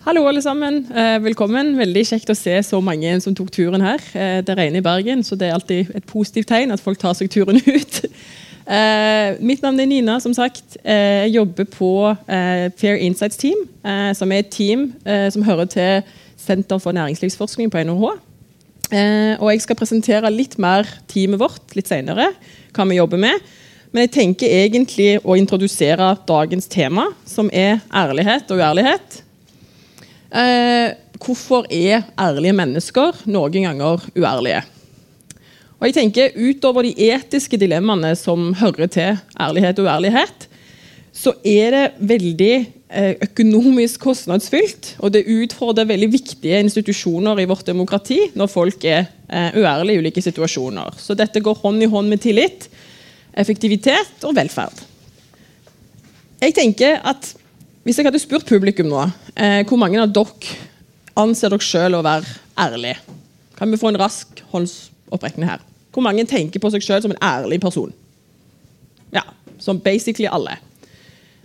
Hallo, alle sammen. Eh, velkommen. Veldig kjekt å se så mange som tok turen her. Eh, det regner i Bergen, så det er alltid et positivt tegn at folk tar seg turen ut. Eh, mitt navn er Nina, som sagt. Jeg jobber på Fair Insights Team, som er et team som hører til Senter for næringslivsforskning på NHH. Og jeg skal presentere litt mer teamet vårt litt senere, hva vi jobber med. Men jeg tenker egentlig å introdusere dagens tema, som er ærlighet og uærlighet. Eh, hvorfor er ærlige mennesker noen ganger uærlige? Og jeg tenker Utover de etiske dilemmaene som hører til ærlighet og uærlighet, så er det veldig eh, økonomisk kostnadsfylt. Og det utfordrer veldig viktige institusjoner i vårt demokrati når folk er eh, uærlige i ulike situasjoner. Så dette går hånd i hånd med tillit, effektivitet og velferd. Jeg tenker at hvis jeg hadde spurt publikum nå eh, hvor mange av dere anser dere selv å være ærlig, kan vi få en rask håndsopprekning her? Hvor mange tenker på seg selv som en ærlig person? Ja, som basically alle.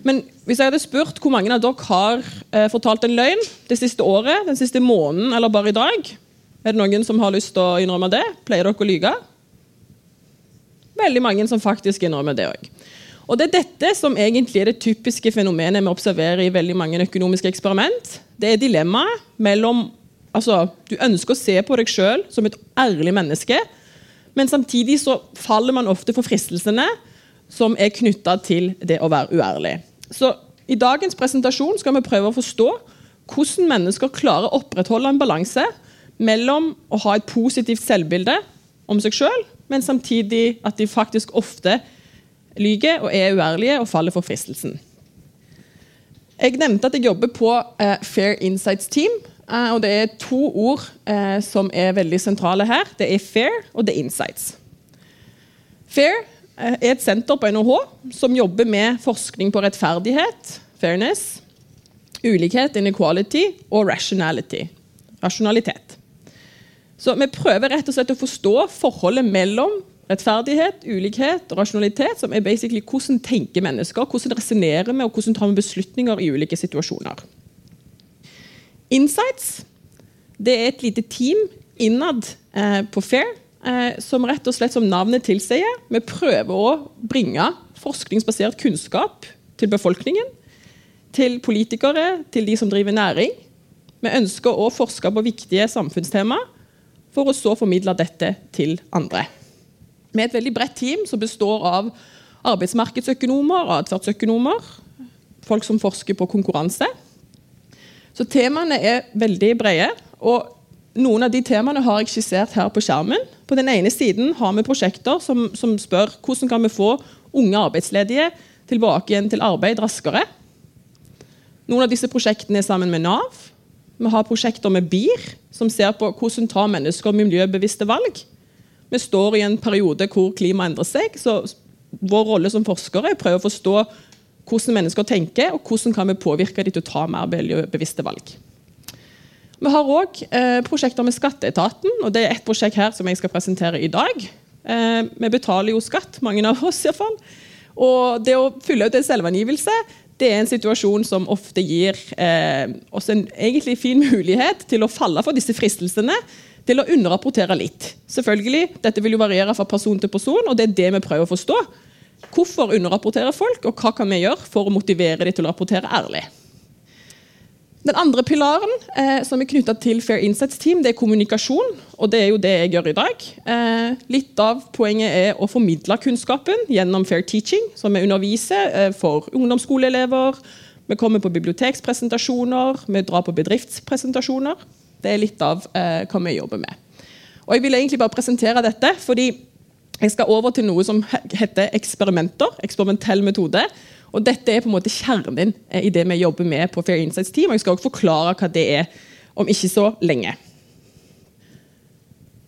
Men hvis jeg hadde spurt hvor mange av dere har eh, fortalt en løgn det siste året, den siste måneden eller bare i dag, er det noen som har lyst til å innrømme det? Pleier dere å lyge? Veldig mange som faktisk innrømmer det òg. Og Det er dette som egentlig er det typiske fenomenet vi observerer i veldig mange økonomiske eksperiment. Det er dilemmaet mellom altså, Du ønsker å se på deg sjøl som et ærlig menneske, men samtidig så faller man ofte for fristelsene som er knytta til det å være uærlig. Så I dagens presentasjon skal vi prøve å forstå hvordan mennesker klarer å opprettholde en balanse mellom å ha et positivt selvbilde om seg sjøl, men samtidig at de faktisk ofte lyver og er uærlige og faller for fristelsen. Jeg nevnte at jeg jobber på uh, Fair Insights Team. Uh, og Det er to ord uh, som er veldig sentrale her. Det er fair og det er insights. Fair er et senter på NHH som jobber med forskning på rettferdighet, fairness, ulikhet, inequality og rationality. Rasjonalitet. Så Vi prøver rett og slett å forstå forholdet mellom Rettferdighet, ulikhet og rasjonalitet, som er basically hvordan tenker mennesker, hvordan resonnerer vi, og hvordan tar vi beslutninger i ulike situasjoner. Insights det er et lite team innad eh, på FAIR eh, som rett og slett som navnet tilsier, vi prøver å bringe forskningsbasert kunnskap til befolkningen, til politikere, til de som driver næring. Vi ønsker å forske på viktige samfunnstema for å så formidle dette til andre med et veldig bredt team som består av arbeidsmarkedsøkonomer, atferdsøkonomer, folk som forsker på konkurranse. Så temaene er veldig brede. og Noen av de temaene har jeg skissert her på skjermen. På den ene siden har vi prosjekter som, som spør hvordan kan vi få unge arbeidsledige tilbake igjen til arbeid raskere. Noen av disse prosjektene er sammen med Nav. Vi har prosjekter med BIR, som ser på hvordan tar mennesker miljøbevisste valg. Vi står i en periode hvor klimaet endrer seg. så Vår rolle som forskere er å prøve å forstå hvordan mennesker tenker, og hvordan kan vi påvirke dem til å ta mer miljøbevisste valg. Vi har òg eh, prosjekter med Skatteetaten, og det er et prosjekt her som jeg skal presentere i dag. Eh, vi betaler jo skatt, mange av oss iallfall. Og det å fylle ut en selvangivelse det er en situasjon som ofte gir eh, oss en egentlig fin mulighet til å falle for disse fristelsene til å underrapportere litt. Selvfølgelig, Dette vil jo variere fra person til person, og det er det vi prøver å forstå. Hvorfor underrapporterer folk, og hva kan vi gjøre for å motivere dem til å rapportere ærlig? Den andre pilaren eh, som er knytta til Fair Insights Team, det er kommunikasjon. og Det er jo det jeg gjør i dag. Eh, litt av poenget er å formidle kunnskapen gjennom Fair Teaching, som vi underviser eh, for ungdomsskoleelever. Vi kommer på bibliotekspresentasjoner, vi drar på bedriftspresentasjoner. Det er litt av eh, hva vi jobber med. Og Jeg vil egentlig bare presentere dette, fordi jeg skal over til noe som heter eksperimenter. Eksperimentell metode. Og Dette er på en måte kjernen eh, i det vi jobber med på Fair Insights Team. og Jeg skal også forklare hva det er om ikke så lenge.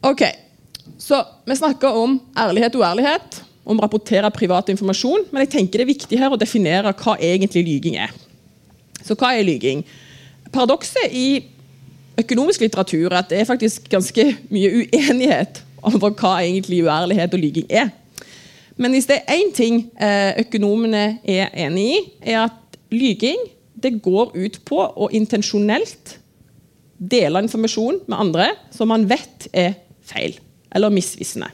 Ok, så Vi snakker om ærlighet og uærlighet, om å rapportere privat informasjon. Men jeg tenker det er viktig her å definere hva egentlig lyging er. Så hva er lyging? Paradokset i økonomisk litteratur er at det er faktisk ganske mye uenighet over hva egentlig uærlighet og lyging er. Men hvis det er én ting eh, økonomene er enig i, er at lyging det går ut på å intensjonelt dele informasjon med andre som man vet er feil eller misvisende.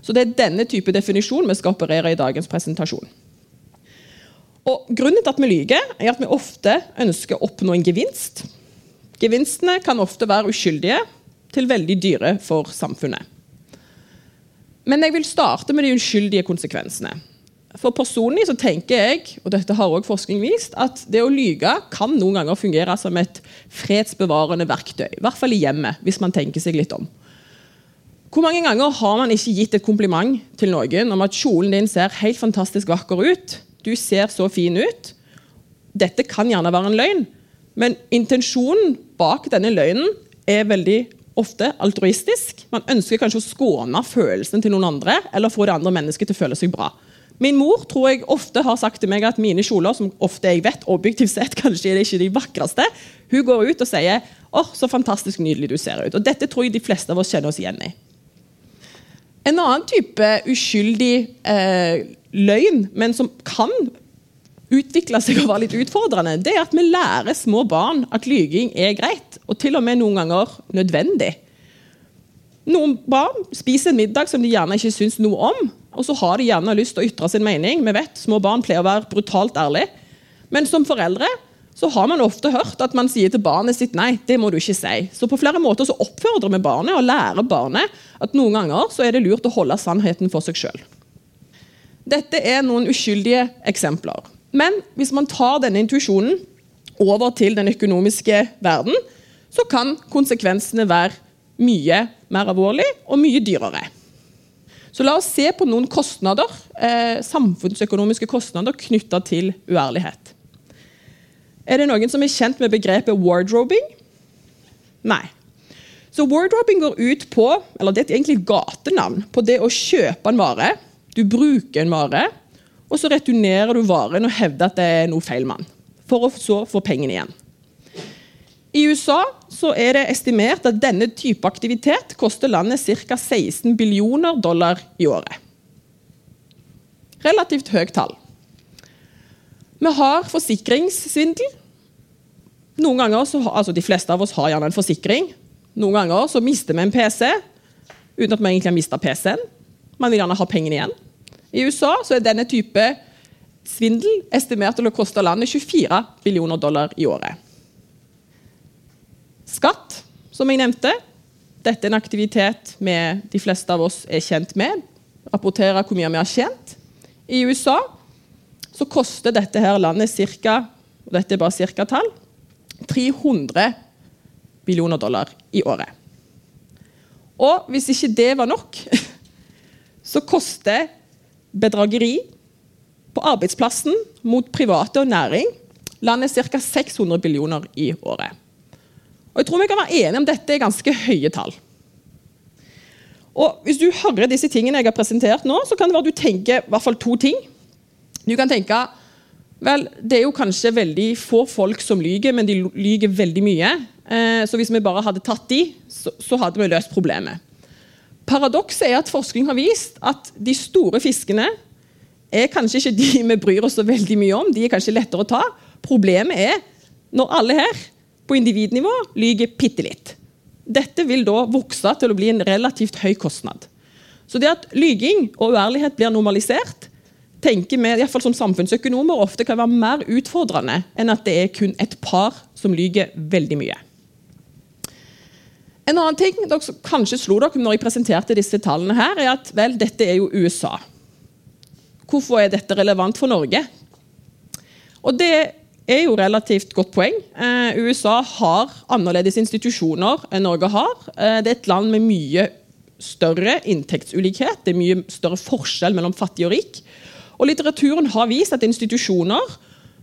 Så Det er denne type definisjon vi skal operere i dagens presentasjon. Og Grunnen til at vi lyver, er at vi ofte ønsker å oppnå en gevinst. Gevinstene kan ofte være uskyldige til veldig dyre for samfunnet. Men jeg vil starte med de uskyldige konsekvensene. For Personlig så tenker jeg og dette har også forskning vist, at det å lyge kan noen ganger fungere som et fredsbevarende verktøy. I hvert fall i hjemmet, hvis man tenker seg litt om. Hvor mange ganger har man ikke gitt et kompliment til noen om at kjolen din ser helt fantastisk vakker ut? Du ser så fin ut. Dette kan gjerne være en løgn, men intensjonen bak denne løgnen er veldig ofte altruistisk. Man ønsker kanskje å skåne følelsen til noen andre eller få det andre mennesket til å føle seg bra. Min mor tror jeg ofte har sagt til meg at mine kjoler, som ofte jeg vet objektivt sett kanskje er det ikke de vakreste, hun går ut og sier åh, oh, så fantastisk nydelig du ser ut. Og Dette tror jeg de fleste av oss kjenner oss igjen i. En annen type uskyldig eh, løgn, men som kan utvikle seg og være litt utfordrende, det er at vi lærer små barn at lyging er greit, og til og med noen ganger nødvendig. Noen barn spiser en middag som de gjerne ikke syns noe om, og så har de gjerne lyst til å ytre sin mening. Vi vet Små barn pleier å være brutalt ærlige. Men som foreldre så har man ofte hørt at man sier til barnet sitt nei, det må du ikke si. Så på flere måter så oppfordrer vi barnet og lærer barnet at noen ganger så er det lurt å holde sannheten for seg sjøl. Dette er noen uskyldige eksempler. Men hvis man tar denne intuisjonen over til den økonomiske verden, så kan konsekvensene være mye mer alvorlige og mye dyrere. Så la oss se på noen kostnader, eh, samfunnsøkonomiske kostnader knytta til uærlighet. Er det noen som er kjent med begrepet wardrobing? Nei. Så wardrobing går ut på eller det er egentlig et gatenavn på det å kjøpe en vare. Du bruker en vare, og så returnerer du varen og hevder at det er noe feil med den. For å så få pengene igjen. I USA er det estimert at denne type aktivitet koster landet ca. 16 billioner dollar i året. Relativt høyt tall. Vi har forsikringssvindel. Noen ganger så, altså De fleste av oss har gjerne en forsikring. Noen ganger så mister vi en PC uten at vi egentlig har mista PC-en. Man vil gjerne ha pengene igjen. I USA er denne type svindel estimert til å koste landet 24 billioner dollar i året. Skatt, som jeg nevnte. Dette er en aktivitet vi, de fleste av oss er kjent med. Rapportere hvor mye vi har tjent. I USA så koster dette her landet ca. Og dette er bare cirka-tall 300 billioner dollar i året. Og hvis ikke det var nok, så koster bedrageri på arbeidsplassen mot private og næring landet ca. 600 billioner i året. Og jeg tror vi kan være enige om dette er ganske høye tall. Og Hvis du hører disse tingene jeg har presentert nå, så kan det være du tenker i hvert fall to ting. Du kan tenke Vel, det er jo kanskje veldig få folk som lyger, men de lyger veldig mye. Eh, så hvis vi bare hadde tatt de, så hadde vi løst problemet. Paradokset er at forskning har vist at de store fiskene er kanskje ikke de vi bryr oss så veldig mye om. De er kanskje lettere å ta. Problemet er når alle her på individnivå lyger bitte litt. Dette vil da vokse til å bli en relativt høy kostnad. Så det at lyging og uærlighet blir normalisert, tenker vi, i hvert fall som samfunnsøkonomer, ofte kan være mer utfordrende enn at det er kun et par som lyver veldig mye. En annen ting dere kanskje slo dere når jeg presenterte disse tallene, her, er at vel, dette er jo USA. Hvorfor er dette relevant for Norge? Og Det er jo relativt godt poeng. Eh, USA har annerledes institusjoner enn Norge har. Eh, det er et land med mye større inntektsulikhet. Det er mye større forskjell mellom fattig og rik. Og litteraturen har vist at institusjoner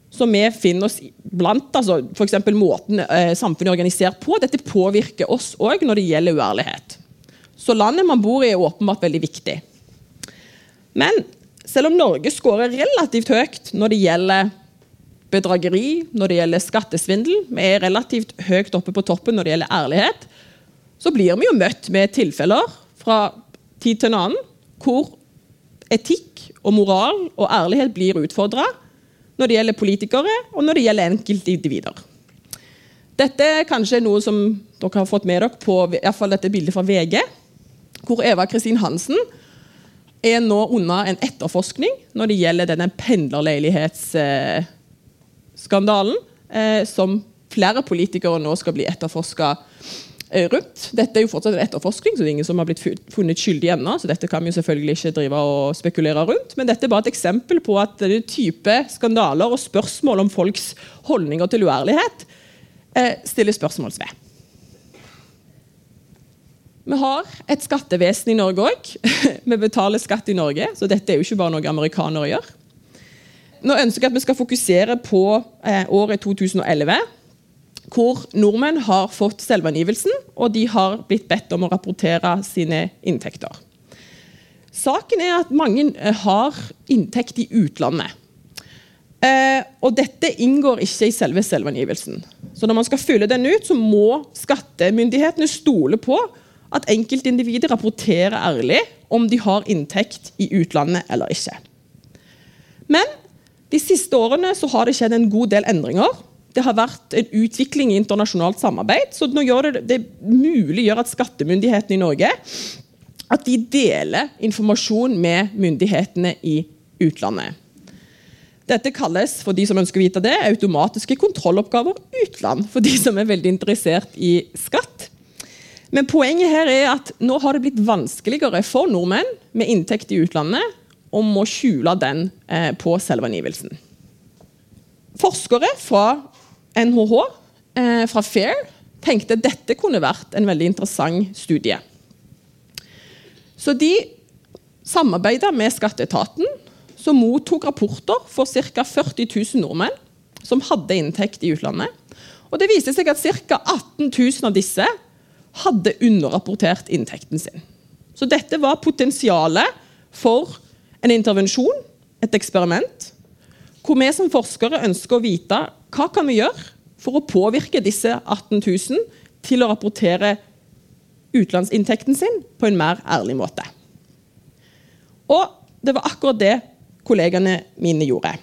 som vi finner oss blant, altså f.eks. måten eh, samfunnet er organisert på, dette påvirker oss òg når det gjelder uærlighet. Så landet man bor i, er åpenbart veldig viktig. Men selv om Norge skårer relativt høyt når det gjelder bedrageri, når det gjelder skattesvindel, vi er relativt høyt oppe på toppen når det gjelder ærlighet, så blir vi jo møtt med tilfeller fra tid til en annen hvor etikk og moral og ærlighet blir utfordra når det gjelder politikere og når det gjelder enkeltindivider. Dette er kanskje noe som dere har fått med dere på i hvert fall dette bildet fra VG, hvor Eva Kristin Hansen er nå under en etterforskning når det gjelder denne pendlerleilighetsskandalen, eh, som flere politikere nå skal bli etterforska rundt. Dette er jo fortsatt en etterforskning, så det er ingen som har blitt funnet skyldig ennå. så dette kan vi jo selvfølgelig ikke drive og spekulere rundt, Men dette er bare et eksempel på at denne type skandaler og spørsmål om folks holdninger til uærlighet eh, stiller spørsmål ved. Vi har et skattevesen i Norge òg. Vi betaler skatt i Norge, så dette er jo ikke bare noe amerikanere gjør. Nå ønsker jeg at vi skal fokusere på eh, året 2011, hvor nordmenn har fått selvangivelsen, og de har blitt bedt om å rapportere sine inntekter. Saken er at mange eh, har inntekt i utlandet. Eh, og dette inngår ikke i selve selvangivelsen. Så når man skal fylle den ut, så må skattemyndighetene stole på at enkeltindivider rapporterer ærlig om de har inntekt i utlandet eller ikke. Men de siste årene har det skjedd en god del endringer. Det har vært en utvikling i internasjonalt samarbeid, så nå gjør det, det muliggjør at skattemyndighetene i Norge at de deler informasjon med myndighetene i utlandet. Dette kalles for de som ønsker å vite det, automatiske kontrolloppgaver utland. For de som er veldig interessert i skatt. Men poenget her er at nå har det blitt vanskeligere for nordmenn med inntekt i utlandet om å skjule den eh, på selvangivelsen. Forskere fra NHH, eh, fra FAIR, tenkte dette kunne vært en veldig interessant studie. Så de samarbeida med skatteetaten, som mottok rapporter for ca. 40 000 nordmenn som hadde inntekt i utlandet. Og Det viste seg at ca. 18 000 av disse hadde underrapportert inntekten sin. Så dette var potensialet for en intervensjon, et eksperiment, hvor vi som forskere ønsker å vite hva kan vi gjøre for å påvirke disse 18 000 til å rapportere utenlandsinntekten sin på en mer ærlig måte. Og det var akkurat det kollegene mine gjorde.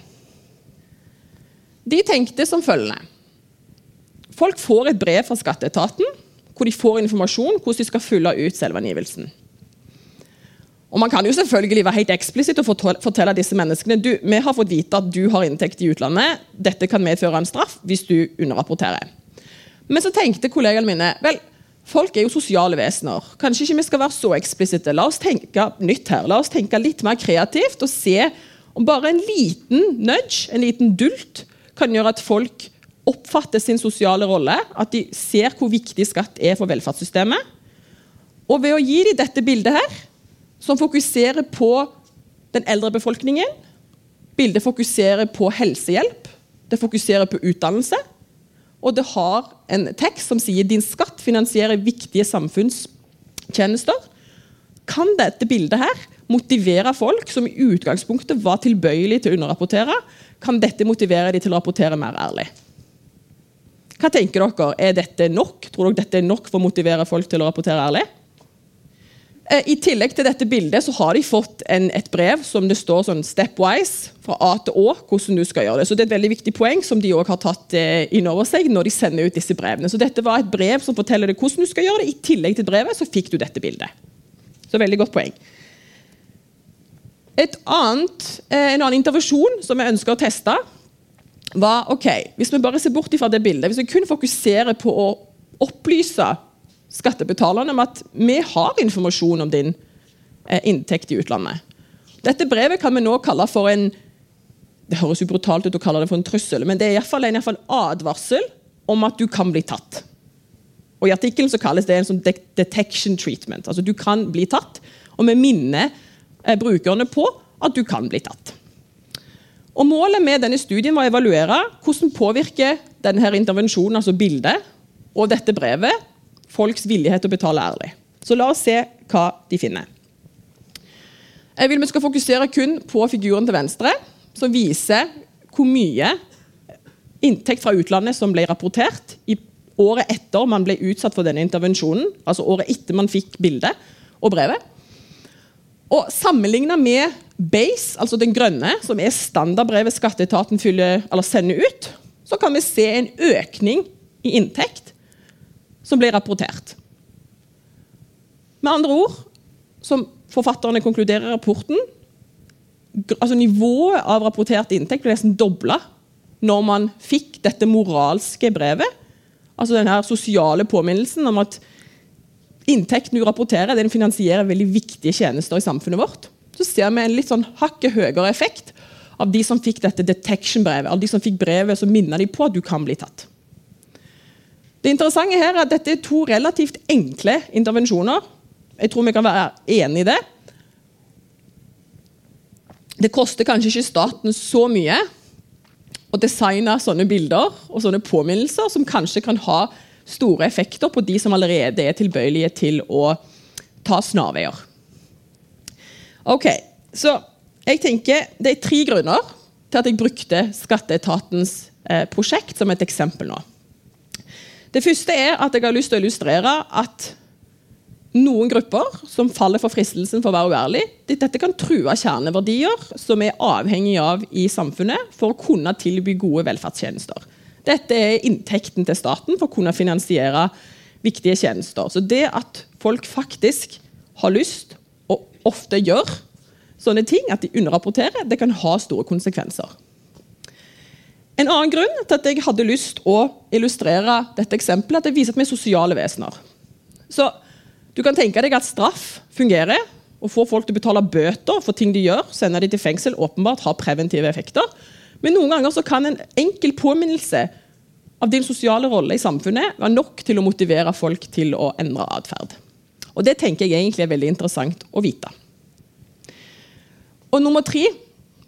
De tenkte som følgende. Folk får et brev fra skatteetaten hvor de får informasjon hvordan de skal fylle ut selvangivelsen. Og Man kan jo selvfølgelig være helt eksplisitt og fortelle disse menneskene du, vi har fått vite at du har inntekt i utlandet. Dette kan medføre en straff hvis du underrapporterer. Men så tenkte kollegene mine vel, folk er jo sosiale vesener. Kanskje ikke vi skal være så eksplisitte. La oss tenke nytt her. La oss tenke litt mer kreativt og se om bare en liten nudge, en liten dult, kan gjøre at folk oppfatter sin sosiale rolle, at de ser hvor viktig skatt er for velferdssystemet. Og ved å gi dem dette bildet her, som fokuserer på den eldre befolkningen Bildet fokuserer på helsehjelp, det fokuserer på utdannelse. Og det har en tekst som sier din skatt finansierer viktige samfunnstjenester. Kan dette bildet her motivere folk som i utgangspunktet var tilbøyelige til å underrapportere, kan dette motivere dem til å rapportere mer ærlig? Hva tenker dere? Er dette nok? Tror dere dette er nok for å motivere folk til å rapportere ærlig? Eh, I tillegg til dette bildet så har de fått en, et brev som det står sånn stepwise fra A til Å. hvordan du skal gjøre det. Så Det er et veldig viktig poeng som de også har tatt eh, inn over seg når de sender ut disse brevene. Så Dette var et brev som forteller deg hvordan du skal gjøre det. I tillegg til brevet så fikk du dette bildet. Så veldig godt poeng. Et annet, eh, en annen intervensjon som jeg ønsker å teste, var ok, Hvis vi bare ser bort fra det bildet, hvis vi kun fokuserer på å opplyse skattebetalerne om at vi har informasjon om din eh, inntekt i utlandet Dette brevet kan vi nå kalle for en det høres jo brutalt ut å kalle det for en trussel, men det er iallfall en fall advarsel om at du kan bli tatt. Og I artikkelen så kalles det en sånn detection treatment. altså Du kan bli tatt, og vi minner eh, brukerne på at du kan bli tatt. Og Målet med denne studien var å evaluere hvordan påvirker denne intervensjonen, altså bildet, og dette brevet, folks villighet til å betale ærlig. Så la oss se hva de finner. Jeg vil Vi skal fokusere kun på figuren til venstre, som viser hvor mye inntekt fra utlandet som ble rapportert i året etter man ble utsatt for denne intervensjonen. Altså året etter man fikk bildet og brevet. Og Sammenligna med Base, altså den grønne, som er standardbrevet skatteetaten fyller, sender ut, så kan vi se en økning i inntekt som blir rapportert. Med andre ord, som forfatterne konkluderer i rapporten, altså nivået av rapportert inntekt ble nesten dobla når man fikk dette moralske brevet. Altså denne sosiale påminnelsen om at inntekten du rapporterer, den finansierer veldig viktige tjenester i samfunnet vårt. Så ser vi en litt sånn hakket høyere effekt av de som fikk dette detection-brevet. Av de som fikk brevet som minner de på at du kan bli tatt. Det interessante her er at Dette er to relativt enkle intervensjoner. Jeg tror vi kan være enige i det. Det koster kanskje ikke staten så mye å designe sånne bilder og sånne påminnelser som kanskje kan ha store effekter på de som allerede er tilbøyelige til å ta snarveier. Ok, så jeg tenker Det er tre grunner til at jeg brukte skatteetatens eh, prosjekt som et eksempel nå. Det første er at jeg har lyst til å illustrere at noen grupper som faller for fristelsen for å være uærlig, dette kan true kjerneverdier som er avhengig av i samfunnet for å kunne tilby gode velferdstjenester. Dette er inntekten til staten for å kunne finansiere viktige tjenester. Så det at folk faktisk har lyst, og ofte gjør, sånne ting, at de underrapporterer, det kan ha store konsekvenser. En annen grunn til at jeg hadde lyst å illustrere dette eksempelet, at det viser at vi er sosiale vesener. Så du kan tenke deg at straff fungerer og får folk til å betale bøter for ting de gjør, sender de til fengsel, åpenbart har preventive effekter. Men noen ganger kan en enkel påminnelse av din sosiale rolle i samfunnet være nok til å motivere folk til å endre atferd. Og Det tenker jeg egentlig er veldig interessant å vite. Og nummer tre,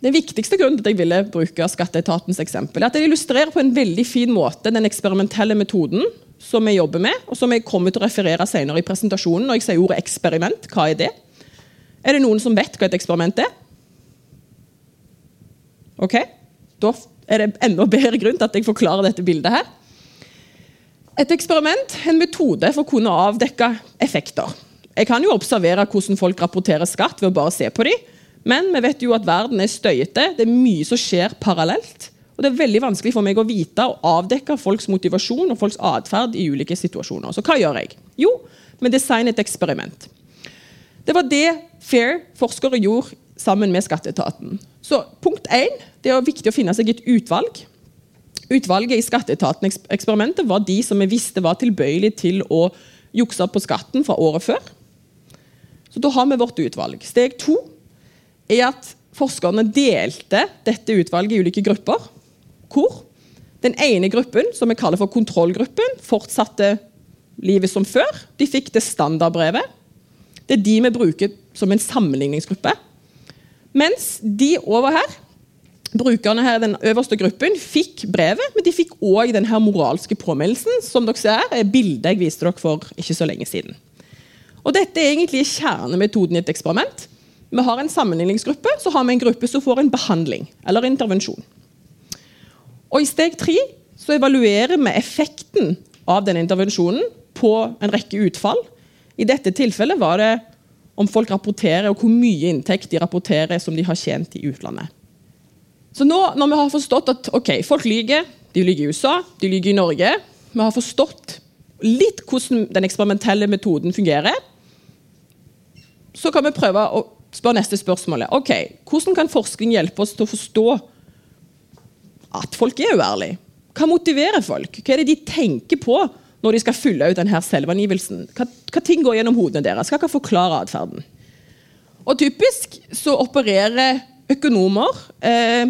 Den viktigste grunnen til at jeg ville bruke skatteetatens eksempel, er at det illustrerer på en veldig fin måte den eksperimentelle metoden som vi jobber med, og som jeg kommer til å referere senere i presentasjonen. når jeg sier ordet eksperiment, hva er det? Er det noen som vet hva et eksperiment er? Ok, Da er det enda bedre grunn til at jeg forklarer dette bildet her. Et eksperiment er en metode for å kunne avdekke effekter. Jeg kan jo observere hvordan folk rapporterer skatt ved å bare se på dem, men vi vet jo at verden er støyete. Det er mye som skjer parallelt. Og Det er veldig vanskelig for meg å vite og avdekke folks motivasjon og folks atferd i ulike situasjoner. Så hva gjør jeg? Jo, vi designer et eksperiment. Det var det FAIR forskere gjorde sammen med skatteetaten. Så punkt 1, Det er viktig å finne seg et utvalg. Utvalget i skatteetaten-eksperimentet var de som vi visste var tilbøyelige til å jukse på skatten fra året før. Så da har vi vårt utvalg. Steg to er at forskerne delte dette utvalget i ulike grupper hvor den ene gruppen, som vi kaller for kontrollgruppen, fortsatte livet som før. De fikk det standardbrevet. Det er de vi bruker som en sammenligningsgruppe. Mens de over her, brukerne her i den øverste gruppen, fikk brevet, men de fikk òg den her moralske påmeldelsen, som dere ser er bildet jeg viste dere for ikke så lenge siden. Og Dette er egentlig kjernemetoden i et eksperiment. Vi har en sammenligningsgruppe, så har vi en gruppe som får en behandling eller intervensjon. Og I steg tre så evaluerer vi effekten av denne intervensjonen på en rekke utfall. I dette tilfellet var det om folk rapporterer, og hvor mye inntekt de rapporterer som de har tjent i utlandet. Så nå når vi har forstått at okay, folk lyver, de lyver i USA, de lyver i Norge Vi har forstått litt hvordan den eksperimentelle metoden fungerer. Så kan vi prøve å spørre neste spørsmål. Ok, Hvordan kan forskning hjelpe oss til å forstå at folk er uærlige. Hva motiverer folk? Hva er det de tenker på når de skal fylle ut denne selvangivelsen? Hva, hva ting går gjennom hodene deres? Hva kan forklare atferden? Og Typisk så opererer økonomer eh,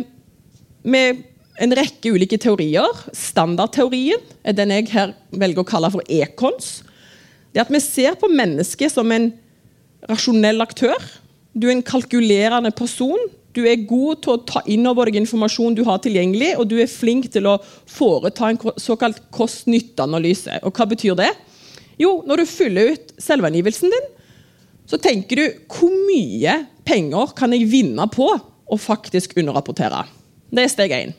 med en rekke ulike teorier. Standardteorien er den jeg her velger å kalle for ekons. Det at Vi ser på mennesket som en rasjonell aktør. Du er en kalkulerende person du er god til å ta inn over deg informasjon du har tilgjengelig, og du er flink til å foreta en såkalt kost-nytte-analyse. Og Hva betyr det? Jo, Når du fyller ut selvangivelsen din, så tenker du hvor mye penger kan jeg vinne på å faktisk underrapportere. Det er steg én.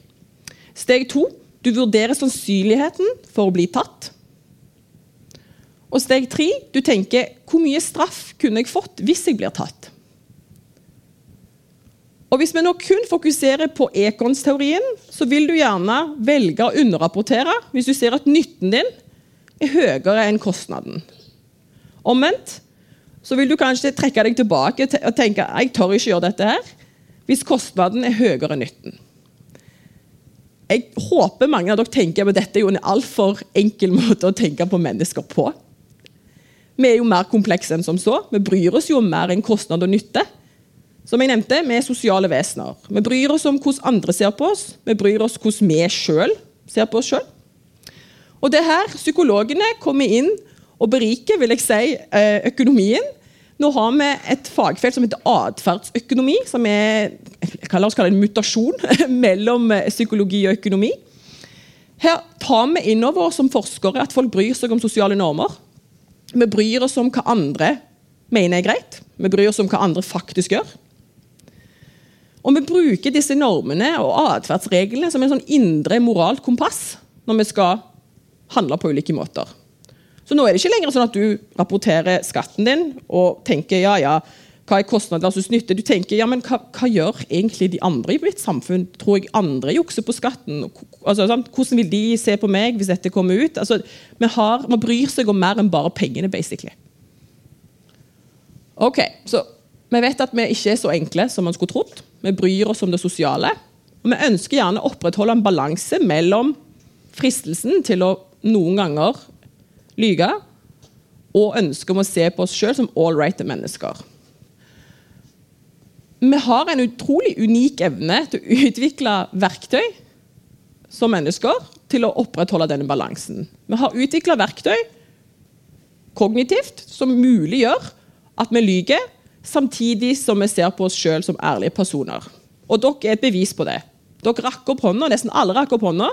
Steg to du vurderer sannsynligheten for å bli tatt. Og steg tre du tenker hvor mye straff kunne jeg fått hvis jeg blir tatt. Og Hvis vi nå kun fokuserer på ekonsteorien, så vil du gjerne velge å underrapportere hvis du ser at nytten din er høyere enn kostnaden. Omvendt så vil du kanskje trekke deg tilbake og tenke jeg tør ikke gjøre dette her, hvis kostnaden er høyere enn nytten. Jeg håper mange av dere tenker at dette er jo en altfor enkel måte å tenke på mennesker på. Vi er jo mer komplekse enn som så. Vi bryr oss jo mer enn kostnad og nytte. Som jeg nevnte, Vi er sosiale vesener. Vi bryr oss om hvordan andre ser på oss. Vi bryr oss hvordan vi sjøl ser på oss sjøl. Og det er her psykologene kommer inn og beriker vil jeg si, eh, økonomien. Nå har vi et fagfelt som heter atferdsøkonomi, som er la oss kalle en mutasjon mellom eh, psykologi og økonomi. Her tar vi inn over oss som forskere at folk bryr seg om sosiale normer. Vi bryr oss om hva andre mener er greit. Vi bryr oss om hva andre faktisk gjør. Og vi bruker disse normene og atferdsreglene som en sånn indre moralt kompass når vi skal handle på ulike måter. Så nå er det ikke lenger sånn at du rapporterer skatten din og tenker ja, ja, hva er kostnad versus nytte? Du tenker ja, men hva, hva, gjør egentlig de andre i mitt samfunn? Tror jeg andre jukser på skatten? Altså, hvordan vil de se på meg hvis dette kommer ut? Altså, vi har, Man bryr seg om mer enn bare pengene, basically. Ok, så Vi vet at vi ikke er så enkle som man skulle trodd. Vi bryr oss om det sosiale. Og vi ønsker gjerne å opprettholde en balanse mellom fristelsen til å noen ganger lyge, og ønsket om å se på oss sjøl som all righte mennesker. Vi har en utrolig unik evne til å utvikle verktøy som mennesker til å opprettholde denne balansen. Vi har utvikla verktøy kognitivt som muliggjør at vi lyver, samtidig som vi ser på oss sjøl som ærlige personer. Og dere er et bevis på det. Dere rakk opp hånda, Nesten alle rakk opp hånda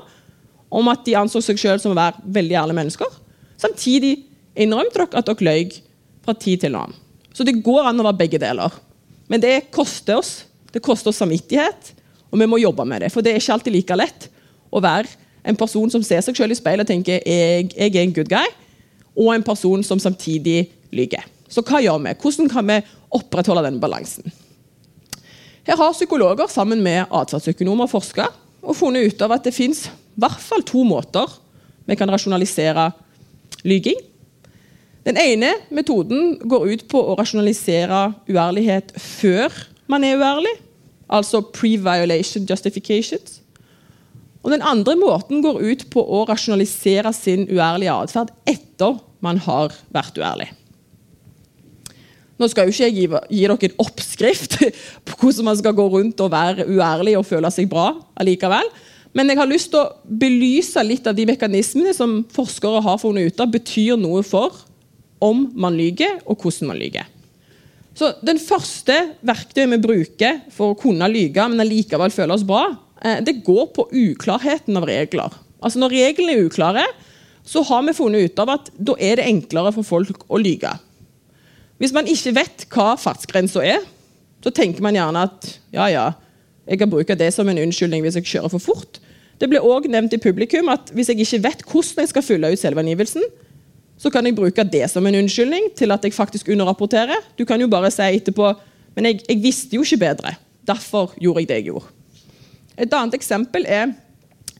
om at de anså seg sjøl som å være veldig ærlige mennesker. Samtidig innrømte dere at dere løy fra tid til annen. Så det går an å være begge deler. Men det koster oss. Det koster oss samvittighet, og vi må jobbe med det. For det er ikke alltid like lett å være en person som ser seg selv i speilet og tenker jeg, jeg er en good guy, og en person som samtidig lyver. Så hva gjør vi? Hvordan kan vi opprettholde denne balansen? Her har psykologer sammen med atferdsøkonomer forska og funnet ut av at det fins i hvert fall to måter vi kan rasjonalisere lyging. Den ene metoden går ut på å rasjonalisere uærlighet før man er uærlig, altså pre-violation justifications. Og Den andre måten går ut på å rasjonalisere sin uærlige atferd etter man har vært uærlig. Nå skal jo ikke jeg gi, gi, dere en oppskrift på hvordan man skal gå rundt og være uærlig og føle seg bra allikevel. Men jeg har lyst til å belyse litt av de mekanismene som forskere har funnet ut av betyr noe for om man lyver, og hvordan man lyver. Så Den første verktøyet vi bruker for å kunne lyve, men allikevel føle oss bra, eh, det går på uklarheten av regler. Altså Når reglene er uklare, så har vi funnet ut av at da er det enklere for folk å lyve. Hvis man ikke vet hva fartsgrensa er, så tenker man gjerne at ja, ja, jeg kan bruke det som en unnskyldning hvis jeg kjører for fort. Det ble òg nevnt i publikum at hvis jeg ikke vet hvordan jeg skal fylle ut selvangivelsen, så kan jeg bruke det som en unnskyldning til at jeg faktisk underrapporterer. Du kan jo bare si etterpå men jeg, jeg visste jo ikke bedre. Derfor gjorde jeg det jeg gjorde. Et annet eksempel er,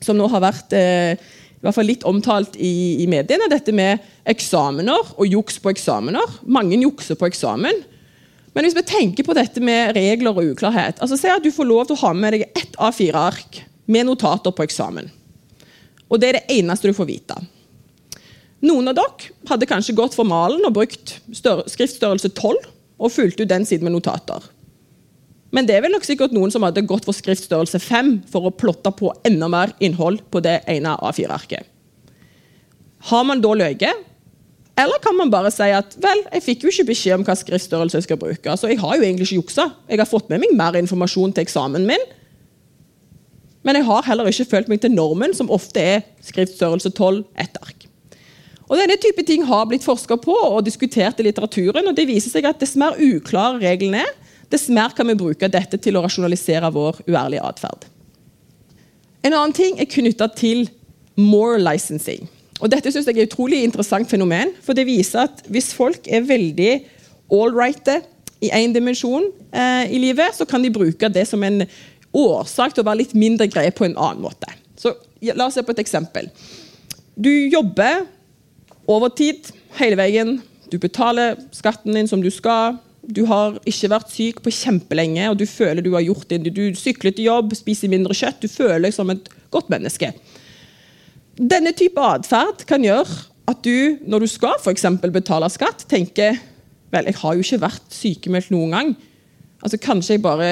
som nå har vært eh, i hvert fall litt omtalt i, i, mediene, dette med eksamener og juks på eksamener. Mange jukser på eksamen. Men hvis vi tenker på dette med regler og uklarhet altså Si at du får lov til å ha med deg ett A4-ark med notater på eksamen. Og det er det eneste du får vite. Noen av dere hadde kanskje gått for malen og brukt skriftstørrelse 12 og fulgt ut den siden med notater. Men det er vel nok sikkert noen som hadde gått for skriftstørrelse 5 for å plotte på enda mer innhold på det ene A4-arket. Har man da løyet? Eller kan man bare si at vel, jeg fikk jo ikke beskjed om hva skriftstørrelse jeg skal bruke, så jeg har jo egentlig ikke juksa. Jeg har fått med meg mer informasjon til eksamen min. Men jeg har heller ikke følt meg til normen, som ofte er skriftstørrelse 12, ett ark. Og Denne type ting har blitt forska på og diskutert i litteraturen. og Det viser seg at dess mer uklare reglene er, dess mer kan vi bruke dette til å rasjonalisere vår uærlige atferd. En annen ting er knytta til more licensing. Og Dette synes jeg er et utrolig interessant fenomen. for Det viser at hvis folk er veldig allrighte, i én dimensjon eh, i livet, så kan de bruke det som en årsak til å være litt mindre greie på en annen måte. Så La oss se på et eksempel. Du jobber overtid hele veien. Du betaler skatten din som du skal. Du har ikke vært syk på kjempelenge, og du føler du har gjort det. Du sykler til jobb, spiser mindre kjøtt. Du føler deg som et godt menneske. Denne type atferd kan gjøre at du, når du skal for betale skatt, tenker vel, jeg har jo ikke vært sykemeldt noen gang. Altså, Kanskje jeg bare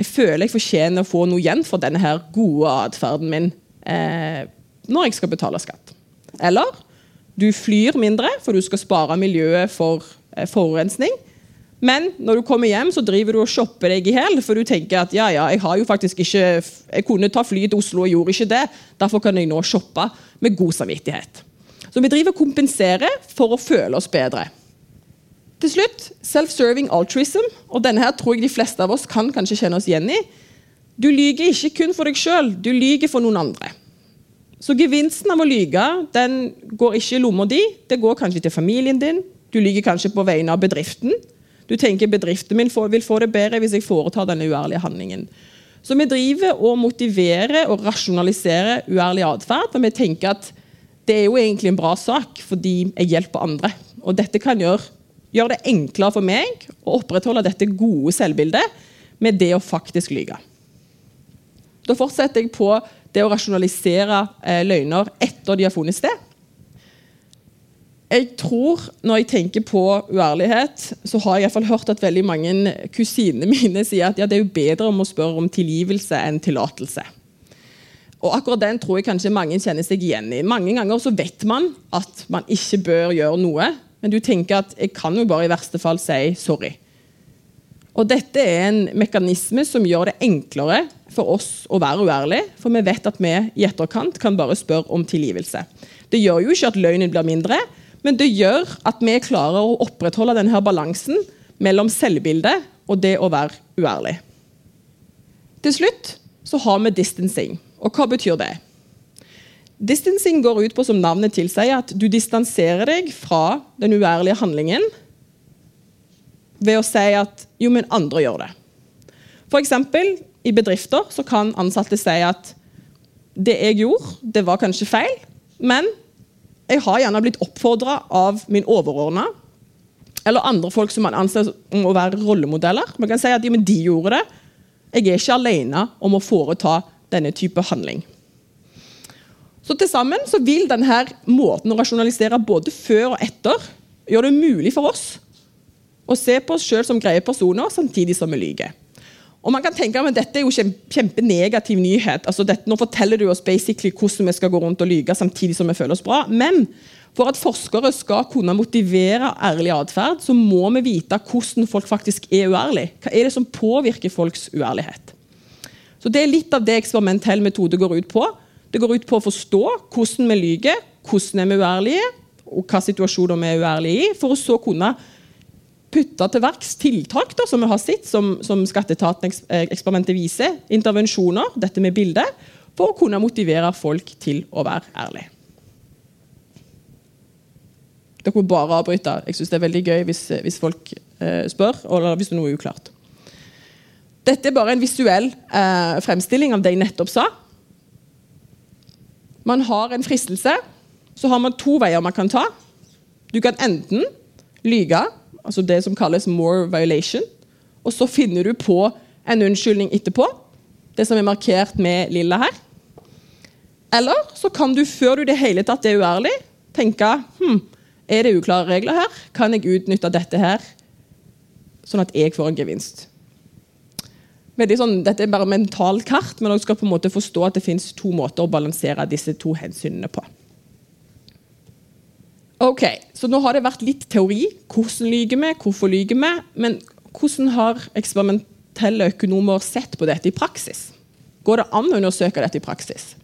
jeg føler jeg fortjener å få noe igjen for denne her gode atferden min eh, når jeg skal betale skatt. Eller du flyr mindre, for du skal spare miljøet for eh, forurensning. Men når du kommer hjem, så driver du og shopper deg i hjel, for du tenker at ja, ja, jeg har jo faktisk ikke Jeg kunne ta flyet til Oslo og gjorde ikke det. Derfor kan jeg nå shoppe med god samvittighet. Så vi driver og kompenserer for å føle oss bedre. Til slutt self-serving altruism. og denne her tror jeg de fleste av oss kan kanskje kjenne oss igjen i. Du lyger ikke kun for deg sjøl, du lyger for noen andre. Så gevinsten av å lyge den går ikke i lomma di, det går kanskje til familien din. Du lyger kanskje på vegne av bedriften. Du tenker bedriften min vil få det bedre hvis jeg foretar denne uærlige handlingen. Så vi driver og motiverer og rasjonaliserer uærlig atferd. For vi tenker at det er jo egentlig en bra sak fordi jeg hjelper andre. Og dette kan gjøre, gjøre det enklere for meg å opprettholde dette gode selvbildet med det å faktisk lyge. Da fortsetter jeg på det å rasjonalisere eh, løgner etter de har funnet sted. Jeg tror, Når jeg tenker på uærlighet, så har jeg i hvert fall hørt at veldig mange kusinene mine sier at ja, det er jo bedre om å spørre om tilgivelse enn tillatelse. Og akkurat den tror jeg kanskje mange kjenner seg igjen i. Mange ganger så vet man at man ikke bør gjøre noe, men du tenker at jeg kan jo bare i verste fall si sorry. Og Dette er en mekanisme som gjør det enklere for oss å være uærlig, for vi vet at vi i etterkant kan bare spørre om tilgivelse. Det gjør jo ikke at løgnen blir mindre, men det gjør at vi klarer å opprettholde denne balansen mellom selvbildet og det å være uærlig. Til slutt så har vi distancing. Og hva betyr det? Distancing går ut på som navnet tilsier, at du distanserer deg fra den uærlige handlingen ved å si at jo, men andre gjør det. F.eks. i bedrifter så kan ansatte si at det jeg gjorde, det var kanskje feil, men jeg har gjerne blitt oppfordra av min overordna eller andre folk som man anser å være rollemodeller. Man kan si at de gjorde det. Jeg er ikke alene om å foreta denne type handling. Så Til sammen så vil denne måten å rasjonalisere både før og etter gjøre det mulig for oss å se på oss sjøl som greie personer, samtidig som vi lyver. Og man kan tenke at Dette er jo kjempenegativ nyhet. Altså dette, nå forteller du oss basically hvordan vi skal gå rundt og lyge samtidig som vi føler oss bra. Men for at forskere skal kunne motivere ærlig atferd, så må vi vite hvordan folk faktisk er uærlige. Hva er det som påvirker folks uærlighet? Så Det er litt av det eksperimentell metode går ut på. Det går ut på å forstå hvordan vi lyver, hvordan er vi uærlige, og hva situasjoner vi er uærlige i, for å så kunne putte til verks tiltak da, som vi har sett, som, som Skatteetaten-eksperimentet viser. Intervensjoner, dette med bildet, for å kunne motivere folk til å være ærlige. Dere må bare avbryte. Jeg syns det er veldig gøy hvis, hvis folk eh, spør, eller hvis det er noe uklart. Dette er bare en visuell eh, fremstilling av det jeg nettopp sa. Man har en fristelse. Så har man to veier man kan ta. Du kan enten lyge altså det som kalles more violation. Og så finner du på en unnskyldning etterpå, det som er markert med lilla her. Eller så kan du, før du det hele tatt er uærlig, tenke hm, er det uklare regler her? Kan jeg utnytte dette her, sånn at jeg får en gevinst? Sånn, dette er bare mentalt kart, men dere skal på en måte forstå at det fins to måter å balansere disse to hensynene på. Ok, så Nå har det vært litt teori. Hvordan lyver vi? Hvorfor lyver vi? Men hvordan har eksperimentelle økonomer sett på dette i praksis? Går det an å undersøke dette i praksis?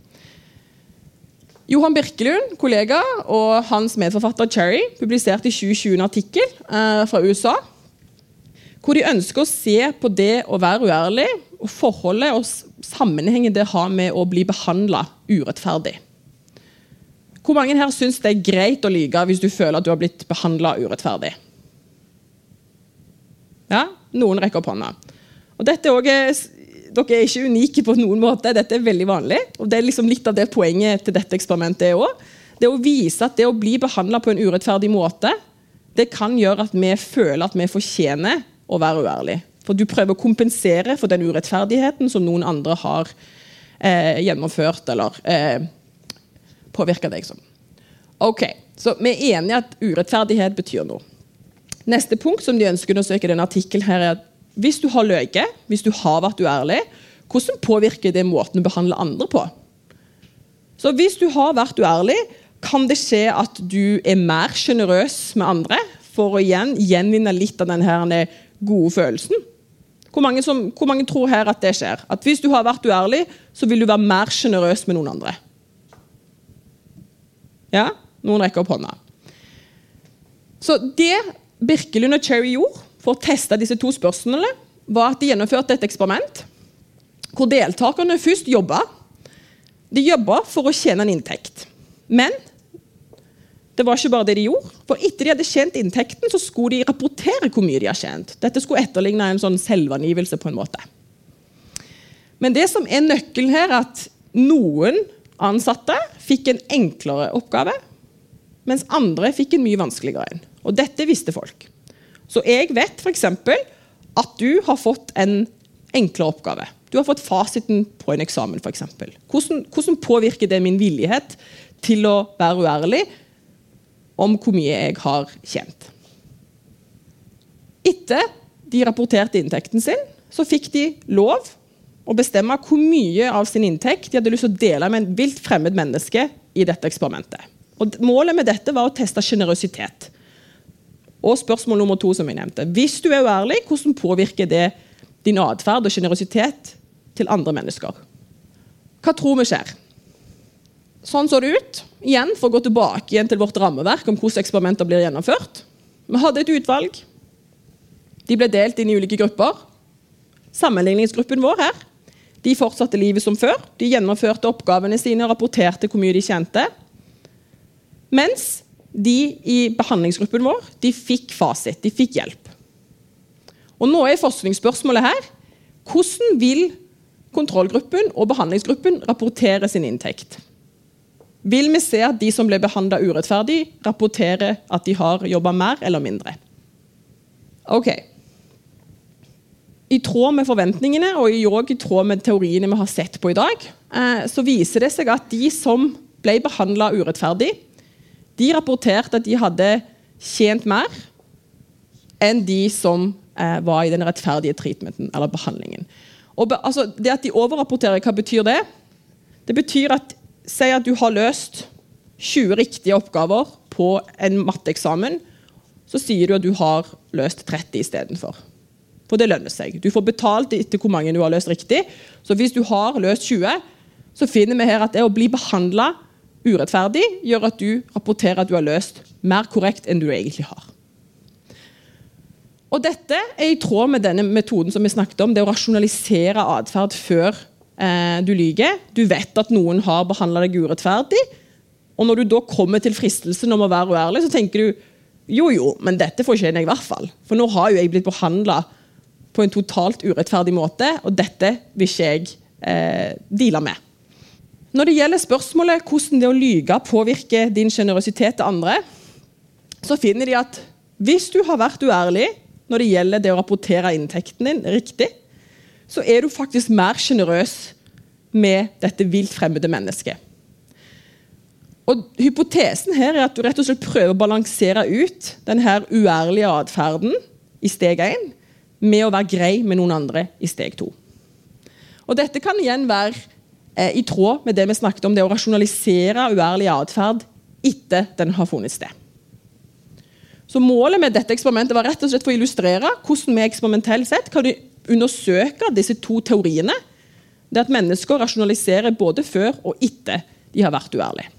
Johan Birkelund, kollega, og hans medforfatter Cherry publiserte i 2020 en artikkel eh, fra USA hvor de ønsker å se på det å være uærlig og forholdet og sammenhengen det har med å bli behandla urettferdig. Hvor mange her syns det er greit å lyge hvis du føler at du har blitt behandla urettferdig? Ja, Noen rekker opp hånda. Og dette er Dere er ikke unike på noen måte. Dette er veldig vanlig. og Det er liksom litt av det poenget til dette eksperimentet er også. Det å vise at det å bli behandla på en urettferdig måte, det kan gjøre at vi føler at vi fortjener å være uærlige. For du prøver å kompensere for den urettferdigheten som noen andre har eh, gjennomført eller eh, påvirka deg som. Ok, Så vi er enige at urettferdighet betyr noe. Neste punkt som de ønsker å undersøke i denne artikkelen, er at hvis du har løyet, hvis du har vært uærlig, hvordan påvirker det måten du behandler andre på? Så hvis du har vært uærlig, kan det skje at du er mer sjenerøs med andre for å igjen gjenvinne litt av denne gode følelsen? Hvor mange, som, hvor mange, tror her at det skjer? At hvis du har vært uærlig, så vil du være mer sjenerøs med noen andre? Ja? Noen rekker opp hånda. Så det Birkelund og Cherry gjorde for å teste disse to spørsmålene, var at de gjennomførte et eksperiment hvor deltakerne først jobba. De jobba for å tjene en inntekt. Men det var ikke bare det de gjorde. For etter de hadde tjent inntekten, så skulle de rapportere hvor mye de har tjent. Dette skulle etterligne en sånn selvangivelse på en måte. Men det som er nøkkelen her, er at noen ansatte fikk en enklere oppgave, mens andre fikk en mye vanskeligere en. Og dette visste folk. Så jeg vet f.eks. at du har fått en enklere oppgave. Du har fått fasiten på en eksamen, f.eks. Hvordan, hvordan påvirker det min villighet til å være uærlig om hvor mye jeg har tjent. Etter de rapporterte inntekten sin, så fikk de lov å bestemme hvor mye av sin inntekt de hadde lyst til å dele med en vilt fremmed menneske i dette eksperimentet. Og målet med dette var å teste sjenerøsitet. Og spørsmål nummer to, som jeg nevnte. Hvis du er uærlig, hvordan påvirker det din atferd og sjenerøsitet til andre mennesker? Hva tror vi skjer? Sånn så det ut. Igjen, For å gå tilbake igjen til vårt rammeverk om hvordan eksperimenter blir gjennomført. Vi hadde et utvalg. De ble delt inn i ulike grupper. Sammenligningsgruppen vår her, de fortsatte livet som før. De gjennomførte oppgavene sine og rapporterte hvor mye de tjente. Mens de i behandlingsgruppen vår de fikk fasit, de fikk hjelp. Og Nå er forskningsspørsmålet her hvordan vil kontrollgruppen og behandlingsgruppen rapportere sin inntekt? vil vi se at de som ble behandla urettferdig, rapporterer at de har jobba mer eller mindre. Ok. I tråd med forventningene og i tråd med teoriene vi har sett på i dag, eh, så viser det seg at de som ble behandla urettferdig, de rapporterte at de hadde tjent mer enn de som eh, var i den rettferdige treatmenten eller behandlingen. Og, altså, det at de overrapporterer, hva betyr det? Det betyr at Si at du har løst 20 riktige oppgaver på en matteeksamen. Så sier du at du har løst 30 istedenfor. For det lønner seg. Du får betalt etter hvor mange du har løst riktig. Så hvis du har løst 20, så finner vi her at det å bli behandla urettferdig gjør at du rapporterer at du har løst mer korrekt enn du egentlig har. Og Dette er i tråd med denne metoden som vi snakket om, det å rasjonalisere atferd før eh, du lyver. Du vet at noen har behandla deg urettferdig. Og når du da kommer til fristelsen om å være uærlig, så tenker du jo, jo, men dette fortjener jeg i hvert fall. For nå har jo jeg blitt behandla på en totalt urettferdig måte, og dette vil ikke jeg eh, deale med. Når det gjelder spørsmålet hvordan det å lyge påvirker din sjenerøsitet til andre, så finner de at hvis du har vært uærlig når det gjelder det å rapportere inntekten din riktig, så er du faktisk mer sjenerøs med dette vilt fremmede mennesket. Og Hypotesen her er at du rett og slett prøver å balansere ut denne uærlige atferden i steg 1 med å være grei med noen andre i steg to. Og Dette kan igjen være eh, i tråd med det vi snakket om, det å rasjonalisere uærlig atferd etter den har funnet sted. Så Målet med dette eksperimentet var rett og slett for å illustrere hvordan vi eksperimentelt sett kan undersøke disse to teoriene, det at mennesker rasjonaliserer både før og etter de har vært uærlige.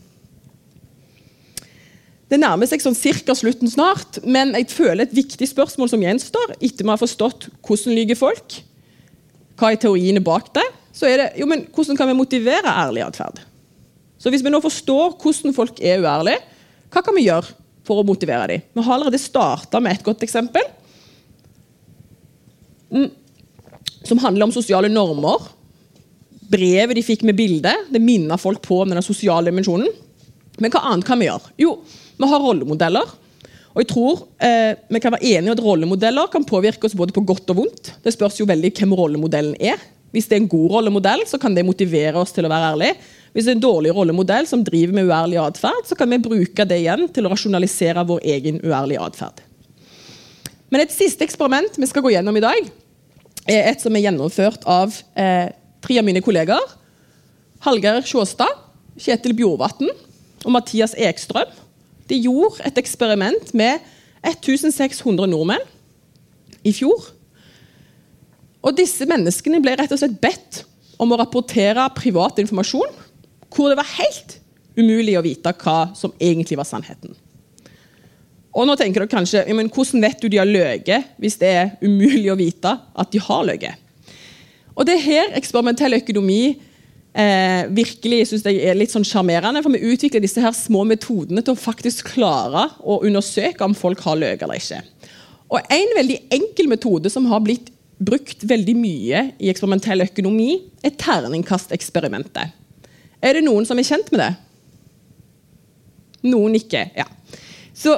Det nærmer seg sånn cirka slutten snart, men jeg føler et viktig spørsmål som gjenstår etter vi har forstått hvordan lyver folk, hva er teoriene bak det, så er det jo, men hvordan kan vi motivere ærlig atferd? Så Hvis vi nå forstår hvordan folk er uærlige, hva kan vi gjøre for å motivere dem? Vi har allerede starta med et godt eksempel. mm, som handler om sosiale normer. Brevet de fikk med bilde, det minner folk på om den sosiale dimensjonen. Men hva annet kan vi gjøre? Jo, vi har rollemodeller. Og jeg tror eh, Vi kan være enige at rollemodeller kan påvirke oss både på godt og vondt. Det spørs jo veldig hvem rollemodellen er. Hvis det er en god rollemodell, så kan det motivere oss til å være ærlig. Hvis det er en dårlig rollemodell som driver med uærlig atferd, så kan vi bruke det igjen til å rasjonalisere vår egen uærlige atferd. Men et siste eksperiment vi skal gå gjennom i dag, er et som er gjennomført av eh, tre av mine kolleger. Hallgeir Sjåstad, Kjetil Bjorvatn og Mathias Ekstrøm. De gjorde et eksperiment med 1600 nordmenn i fjor. Og disse menneskene ble rett og slett bedt om å rapportere privat informasjon hvor det var helt umulig å vite hva som egentlig var sannheten. Og nå tenker dere kanskje, men Hvordan vet du de har løyet hvis det er umulig å vite at de har løyet? Og Det er her eksperimentell økonomi eh, virkelig synes jeg er litt sånn sjarmerende. For vi utvikler disse her små metodene til å faktisk klare å undersøke om folk har løyet eller ikke. Og En veldig enkel metode som har blitt brukt veldig mye i eksperimentell økonomi, er terningkasteksperimentet. Er det noen som er kjent med det? Noen ikke. ja. Så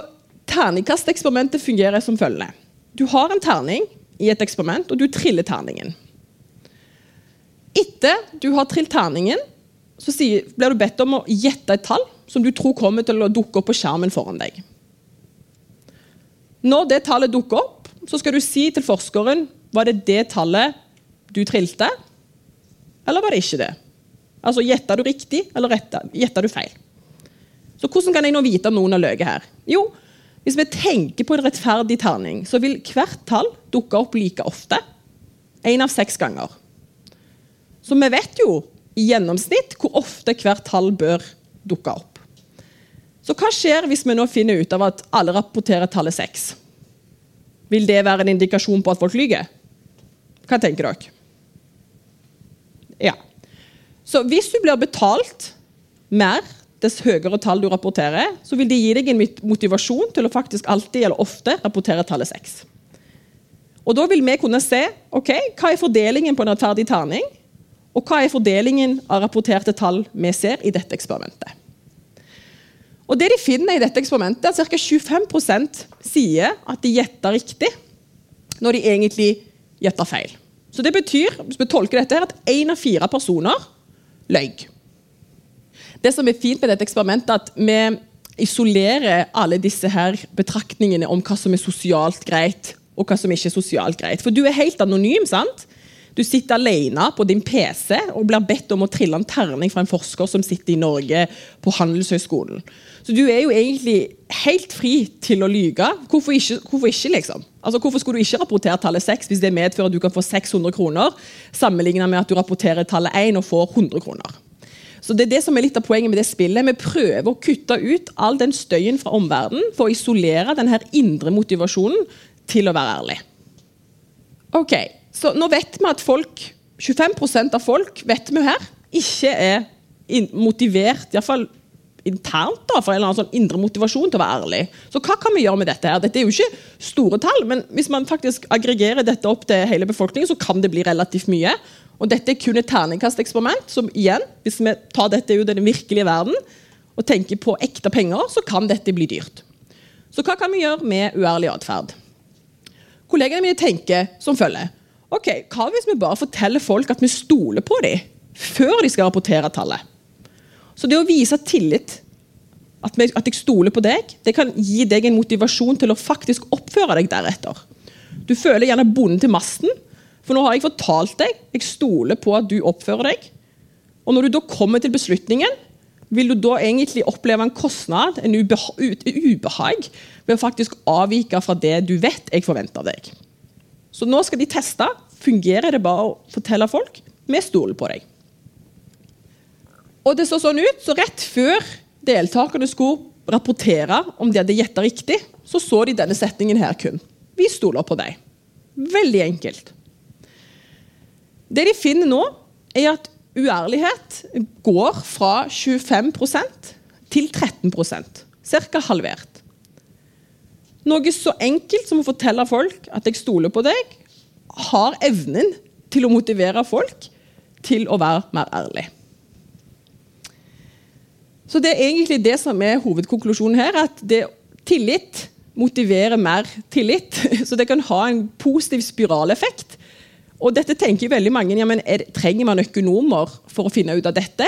Terningkasteksperimentet fungerer som følgende. Du har en terning i et eksperiment, og du triller terningen. Etter du har trilt terningen, så blir du bedt om å gjette et tall som du tror kommer til å dukke opp på skjermen foran deg. Når det tallet dukker opp, så skal du si til forskeren var det det tallet du trilte, eller var det ikke det? Altså, Gjetta du riktig, eller gjetta du feil? Så Hvordan kan jeg nå vite om noen har løyet her? Jo, Hvis vi tenker på en rettferdig terning, så vil hvert tall dukke opp like ofte. Én av seks ganger. Så vi vet jo i gjennomsnitt hvor ofte hvert tall bør dukke opp. Så hva skjer hvis vi nå finner ut av at alle rapporterer tallet 6? Vil det være en indikasjon på at folk lyver? Hva tenker dere? Ja. Så hvis du blir betalt mer dess høyere tall du rapporterer, så vil det gi deg en motivasjon til å faktisk alltid eller ofte rapportere tallet 6. Og Da vil vi kunne se ok, hva er fordelingen på en rettferdig terning, og hva er fordelingen av rapporterte tall vi ser i dette eksperimentet. Og det de finner i dette eksperimentet, er at Ca. 25% sier at de gjetter riktig, når de egentlig gjetter feil. Så Det betyr hvis vi tolker dette her, at én av fire personer løy. Det som er fint med dette eksperimentet, er at vi isolerer alle disse her betraktningene om hva som er sosialt greit, og hva som ikke er sosialt greit. For du er helt anonym. sant? Du sitter alene på din PC og blir bedt om å trille en terning fra en forsker som sitter i Norge på Handelshøyskolen. Så du er jo egentlig helt fri til å lyge. Hvorfor ikke, hvorfor ikke liksom? Altså, hvorfor skulle du ikke rapportere tallet 6 hvis det medfører at du kan få 600 kroner, sammenlignet med at du rapporterer tallet 1 og får 100 kroner? Så det er det som er litt av poenget med det spillet. Vi prøver å kutte ut all den støyen fra omverdenen for å isolere denne indre motivasjonen til å være ærlig. Ok, så nå vet vi at folk, 25% av folk vet vi her, ikke er motivert, iallfall internt, da, for en eller annen sånn indre motivasjon til å være ærlig. Så hva kan vi gjøre med dette? her? Dette er jo ikke store tall, men hvis man faktisk aggregerer dette opp til hele befolkningen, så kan det bli relativt mye. Og dette er kun et terningkasteksperiment, som igjen, hvis vi tar dette ut i den virkelige verden og tenker på ekte penger, så kan dette bli dyrt. Så hva kan vi gjøre med uærlig atferd? Kollegene mine tenker som følger. Ok, Hva hvis vi bare forteller folk at vi stoler på dem før de skal rapportere tallet? Så det å vise tillit, at, jeg stoler på deg, det kan gi deg en motivasjon til å faktisk oppføre deg deretter. Du føler gjerne bonden til masten, for nå har jeg fortalt deg, jeg stoler på at du oppfører deg. Og når du da kommer til beslutningen, vil du da egentlig oppleve en kostnad, en ubehag, ved å faktisk avvike fra det du vet jeg forventer av deg. Så nå skal de teste. Fungerer det bare å fortelle folk? Vi stoler på deg. Og det så sånn ut, så Rett før deltakerne skulle rapportere om de hadde gjetta riktig, så så de denne setningen her kun. Vi stoler på deg. Veldig enkelt. Det de finner nå, er at uærlighet går fra 25% til 13% Ca. halvert. Noe så enkelt som å fortelle folk at jeg stoler på deg, har evnen til å motivere folk til å være mer ærlig. Så det er egentlig det som er hovedkonklusjonen her. At det, tillit motiverer mer tillit. Så det kan ha en positiv spiraleffekt. Og dette tenker veldig mange, ja, men er, Trenger man økonomer for å finne ut av dette?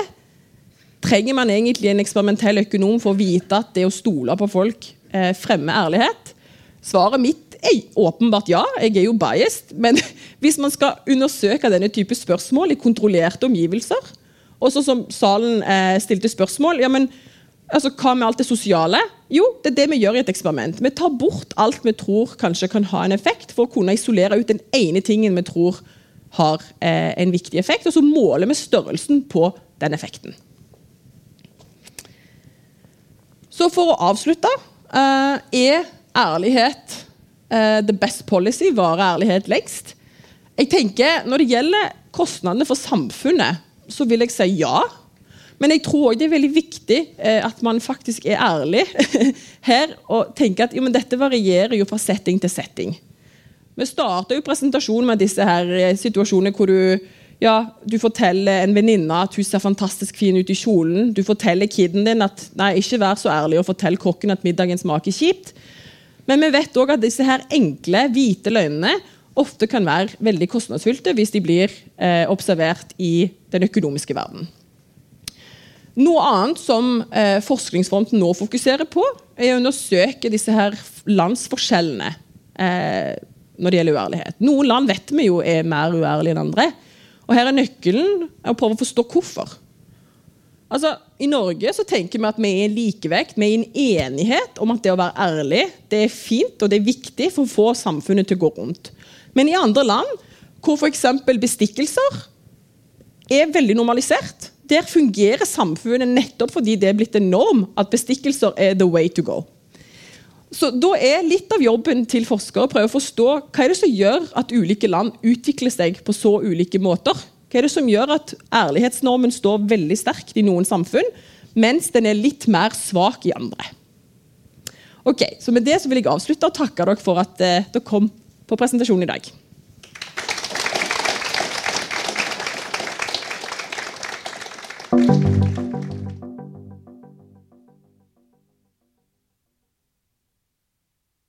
Trenger man egentlig en eksperimentell økonom for å vite at det å stole på folk eh, fremmer ærlighet? Svaret mitt er åpenbart ja. Jeg er jo biased. Men hvis man skal undersøke denne type spørsmål i kontrollerte omgivelser, og så som salen eh, stilte spørsmål ja, men altså, Hva med alt det sosiale? Jo, det er det vi gjør i et eksperiment. Vi tar bort alt vi tror kanskje kan ha en effekt, for å kunne isolere ut den ene tingen vi tror har eh, en viktig effekt, og så måler vi størrelsen på den effekten. Så for å avslutte eh, Er ærlighet uh, the best policy? Varer ærlighet lengst? Jeg tenker Når det gjelder kostnadene for samfunnet så vil jeg si ja. Men jeg tror også det er veldig viktig eh, at man faktisk er ærlig her og tenker at jo, dette varierer jo fra setting til setting. Vi starta jo presentasjonen med disse her situasjonene hvor du, ja, du forteller en venninne at hun ser fantastisk fin ut i kjolen. Du forteller kiden din at nei, ikke vær så ærlig og fortell kokken at middagen smaker kjipt. Men vi vet òg at disse her enkle, hvite løgnene ofte kan være veldig kostnadsfylte hvis de blir eh, observert i den økonomiske verden. Noe annet som eh, Forskningsfronten nå fokuserer på, er å undersøke disse her landsforskjellene eh, når det gjelder uærlighet. Noen land vet vi jo er mer uærlige enn andre. Og Her er nøkkelen å prøve å forstå hvorfor. Altså, I Norge så tenker vi at vi er i likevekt, vi er i en enighet om at det å være ærlig det er fint og det er viktig for å få samfunnet til å gå rundt. Men i andre land, hvor f.eks. bestikkelser er veldig normalisert, der fungerer samfunnet nettopp fordi det er blitt en norm at bestikkelser er the way to go. Så Da er litt av jobben til forskere å prøve å forstå hva er det som gjør at ulike land utvikler seg på så ulike måter. Hva er det som gjør at ærlighetsnormen står veldig sterkt i noen samfunn, mens den er litt mer svak i andre. Ok, så Med det så vil jeg avslutte og takke dere for at eh, dere kom på presentasjonen i dag.